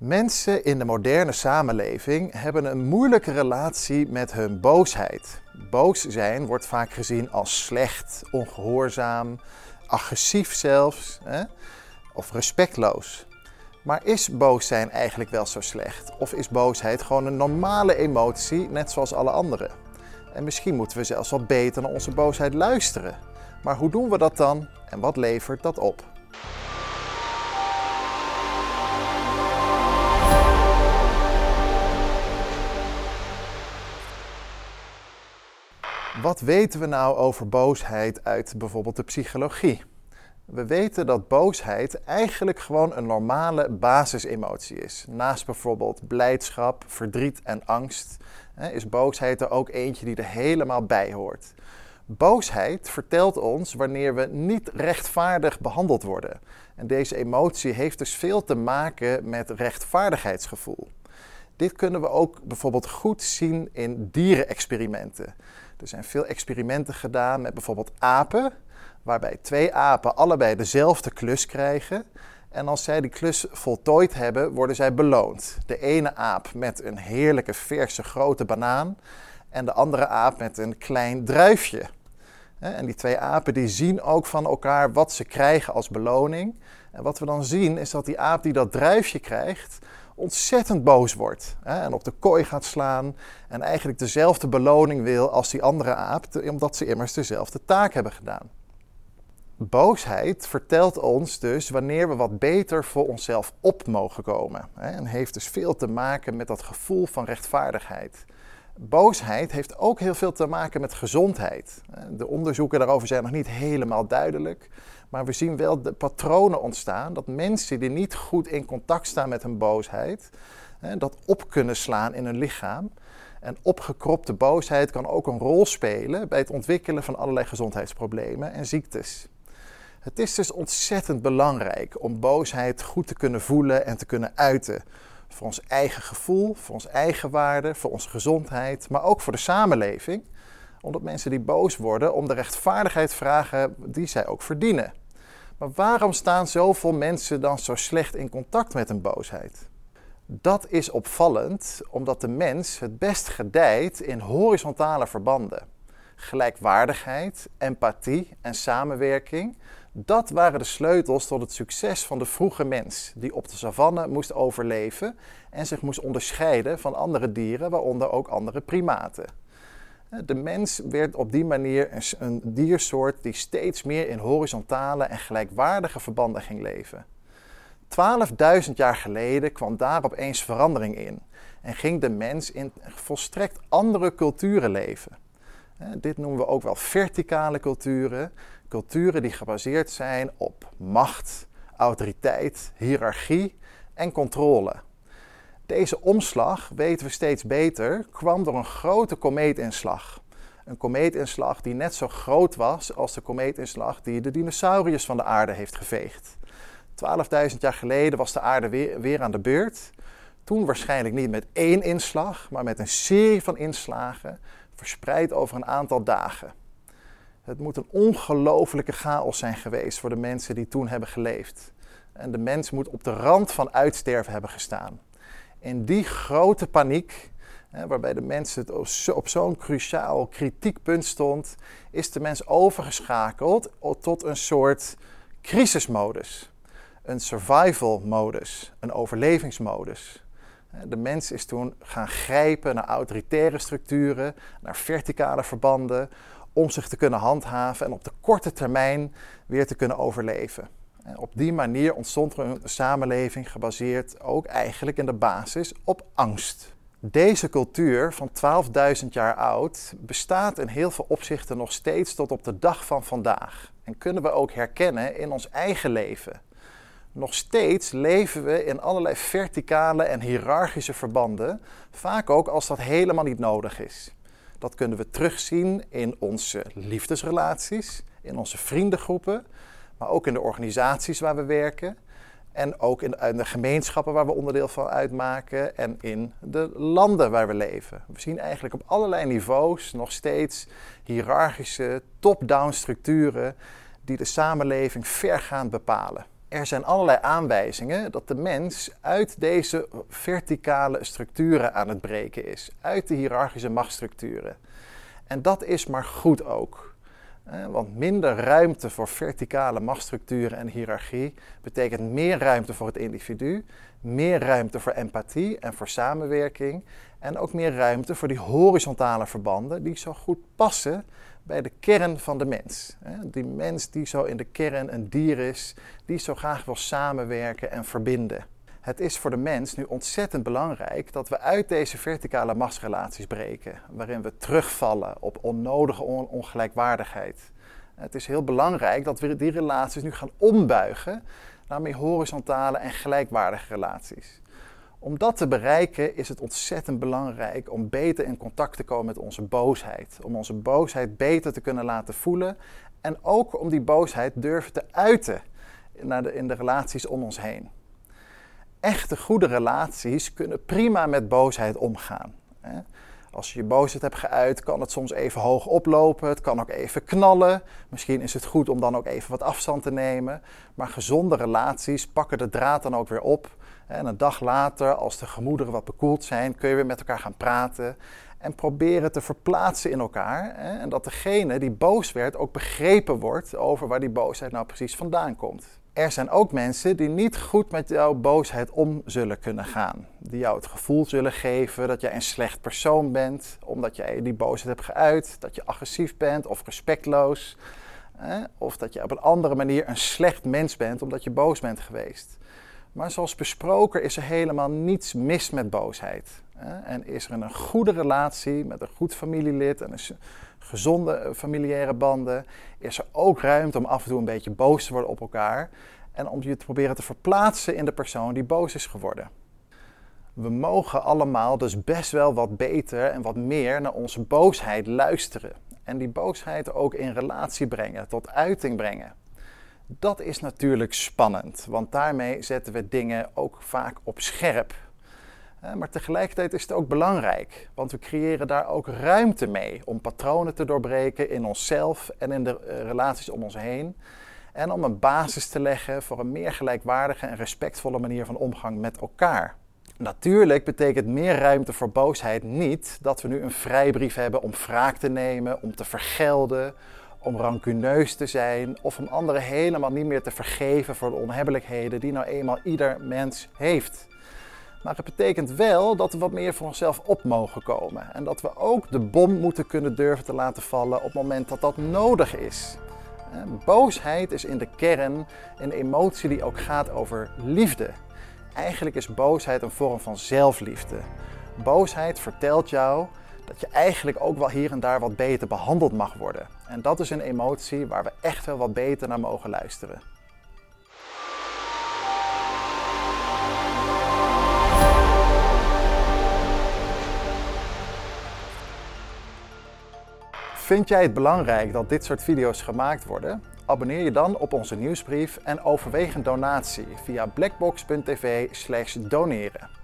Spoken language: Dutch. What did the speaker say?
Mensen in de moderne samenleving hebben een moeilijke relatie met hun boosheid. Boos zijn wordt vaak gezien als slecht, ongehoorzaam, agressief zelfs hè? of respectloos. Maar is boos zijn eigenlijk wel zo slecht? Of is boosheid gewoon een normale emotie, net zoals alle andere? En misschien moeten we zelfs wat beter naar onze boosheid luisteren. Maar hoe doen we dat dan en wat levert dat op? Wat weten we nou over boosheid uit bijvoorbeeld de psychologie? We weten dat boosheid eigenlijk gewoon een normale basisemotie is. Naast bijvoorbeeld blijdschap, verdriet en angst is boosheid er ook eentje die er helemaal bij hoort. Boosheid vertelt ons wanneer we niet rechtvaardig behandeld worden. En deze emotie heeft dus veel te maken met rechtvaardigheidsgevoel. Dit kunnen we ook bijvoorbeeld goed zien in dierenexperimenten. Er zijn veel experimenten gedaan met bijvoorbeeld apen, waarbij twee apen allebei dezelfde klus krijgen. En als zij die klus voltooid hebben, worden zij beloond. De ene aap met een heerlijke verse grote banaan en de andere aap met een klein druifje. En die twee apen die zien ook van elkaar wat ze krijgen als beloning. En wat we dan zien is dat die aap die dat druifje krijgt, ontzettend boos wordt. Hè, en op de kooi gaat slaan. En eigenlijk dezelfde beloning wil als die andere aap, omdat ze immers dezelfde taak hebben gedaan. Boosheid vertelt ons dus wanneer we wat beter voor onszelf op mogen komen. Hè, en heeft dus veel te maken met dat gevoel van rechtvaardigheid. Boosheid heeft ook heel veel te maken met gezondheid. De onderzoeken daarover zijn nog niet helemaal duidelijk. Maar we zien wel de patronen ontstaan dat mensen die niet goed in contact staan met hun boosheid, dat op kunnen slaan in hun lichaam. En opgekropte boosheid kan ook een rol spelen bij het ontwikkelen van allerlei gezondheidsproblemen en ziektes. Het is dus ontzettend belangrijk om boosheid goed te kunnen voelen en te kunnen uiten. Voor ons eigen gevoel, voor ons eigen waarde, voor onze gezondheid, maar ook voor de samenleving. Omdat mensen die boos worden om de rechtvaardigheid vragen die zij ook verdienen. Maar waarom staan zoveel mensen dan zo slecht in contact met een boosheid? Dat is opvallend omdat de mens het best gedijt in horizontale verbanden. Gelijkwaardigheid, empathie en samenwerking, dat waren de sleutels tot het succes van de vroege mens, die op de savanne moest overleven en zich moest onderscheiden van andere dieren, waaronder ook andere primaten. De mens werd op die manier een diersoort die steeds meer in horizontale en gelijkwaardige verbanden ging leven. 12.000 jaar geleden kwam daar opeens verandering in en ging de mens in volstrekt andere culturen leven. Dit noemen we ook wel verticale culturen, culturen die gebaseerd zijn op macht, autoriteit, hiërarchie en controle. Deze omslag, weten we steeds beter, kwam door een grote komeetinslag. Een komeetinslag die net zo groot was als de komeetinslag die de dinosauriërs van de aarde heeft geveegd. 12.000 jaar geleden was de aarde weer, weer aan de beurt. Toen waarschijnlijk niet met één inslag, maar met een serie van inslagen, verspreid over een aantal dagen. Het moet een ongelofelijke chaos zijn geweest voor de mensen die toen hebben geleefd. En de mens moet op de rand van uitsterven hebben gestaan. In die grote paniek, waarbij de mens het op zo'n cruciaal kritiekpunt stond, is de mens overgeschakeld tot een soort crisismodus. Een survival modus, een overlevingsmodus. De mens is toen gaan grijpen naar autoritaire structuren, naar verticale verbanden, om zich te kunnen handhaven en op de korte termijn weer te kunnen overleven. Op die manier ontstond er een samenleving gebaseerd ook eigenlijk in de basis op angst. Deze cultuur van 12.000 jaar oud bestaat in heel veel opzichten nog steeds tot op de dag van vandaag. En kunnen we ook herkennen in ons eigen leven. Nog steeds leven we in allerlei verticale en hiërarchische verbanden, vaak ook als dat helemaal niet nodig is. Dat kunnen we terugzien in onze liefdesrelaties, in onze vriendengroepen, maar ook in de organisaties waar we werken. En ook in de gemeenschappen waar we onderdeel van uitmaken en in de landen waar we leven. We zien eigenlijk op allerlei niveaus nog steeds hiërarchische, top-down structuren die de samenleving vergaand bepalen. Er zijn allerlei aanwijzingen dat de mens uit deze verticale structuren aan het breken is, uit de hiërarchische machtsstructuren. En dat is maar goed ook. Want minder ruimte voor verticale machtsstructuren en hiërarchie betekent meer ruimte voor het individu, meer ruimte voor empathie en voor samenwerking en ook meer ruimte voor die horizontale verbanden die zo goed passen bij de kern van de mens. Die mens die zo in de kern een dier is, die zo graag wil samenwerken en verbinden. Het is voor de mens nu ontzettend belangrijk dat we uit deze verticale machtsrelaties breken, waarin we terugvallen op onnodige ongelijkwaardigheid. Het is heel belangrijk dat we die relaties nu gaan ombuigen naar meer horizontale en gelijkwaardige relaties. Om dat te bereiken is het ontzettend belangrijk om beter in contact te komen met onze boosheid. Om onze boosheid beter te kunnen laten voelen en ook om die boosheid durven te uiten in de relaties om ons heen. Echte goede relaties kunnen prima met boosheid omgaan. Als je je boosheid hebt geuit, kan het soms even hoog oplopen. Het kan ook even knallen. Misschien is het goed om dan ook even wat afstand te nemen. Maar gezonde relaties pakken de draad dan ook weer op. En een dag later, als de gemoederen wat bekoeld zijn, kun je weer met elkaar gaan praten. En proberen te verplaatsen in elkaar. En dat degene die boos werd ook begrepen wordt over waar die boosheid nou precies vandaan komt er zijn ook mensen die niet goed met jouw boosheid om zullen kunnen gaan. Die jou het gevoel zullen geven dat jij een slecht persoon bent, omdat jij die boosheid hebt geuit, dat je agressief bent of respectloos. Of dat je op een andere manier een slecht mens bent omdat je boos bent geweest. Maar zoals besproken is er helemaal niets mis met boosheid. En is er een goede relatie met een goed familielid en een gezonde eh, familiaire banden, is er ook ruimte om af en toe een beetje boos te worden op elkaar en om je te proberen te verplaatsen in de persoon die boos is geworden. We mogen allemaal dus best wel wat beter en wat meer naar onze boosheid luisteren. En die boosheid ook in relatie brengen, tot uiting brengen. Dat is natuurlijk spannend, want daarmee zetten we dingen ook vaak op scherp. Maar tegelijkertijd is het ook belangrijk, want we creëren daar ook ruimte mee om patronen te doorbreken in onszelf en in de eh, relaties om ons heen. En om een basis te leggen voor een meer gelijkwaardige en respectvolle manier van omgang met elkaar. Natuurlijk betekent meer ruimte voor boosheid niet dat we nu een vrijbrief hebben om wraak te nemen, om te vergelden, om rancuneus te zijn of om anderen helemaal niet meer te vergeven voor de onhebbelijkheden die nou eenmaal ieder mens heeft. Maar het betekent wel dat we wat meer voor onszelf op mogen komen. En dat we ook de bom moeten kunnen durven te laten vallen op het moment dat dat nodig is. Boosheid is in de kern een emotie die ook gaat over liefde. Eigenlijk is boosheid een vorm van zelfliefde. Boosheid vertelt jou dat je eigenlijk ook wel hier en daar wat beter behandeld mag worden. En dat is een emotie waar we echt wel wat beter naar mogen luisteren. Vind jij het belangrijk dat dit soort video's gemaakt worden? Abonneer je dan op onze nieuwsbrief en overweeg een donatie via blackbox.tv/doneren.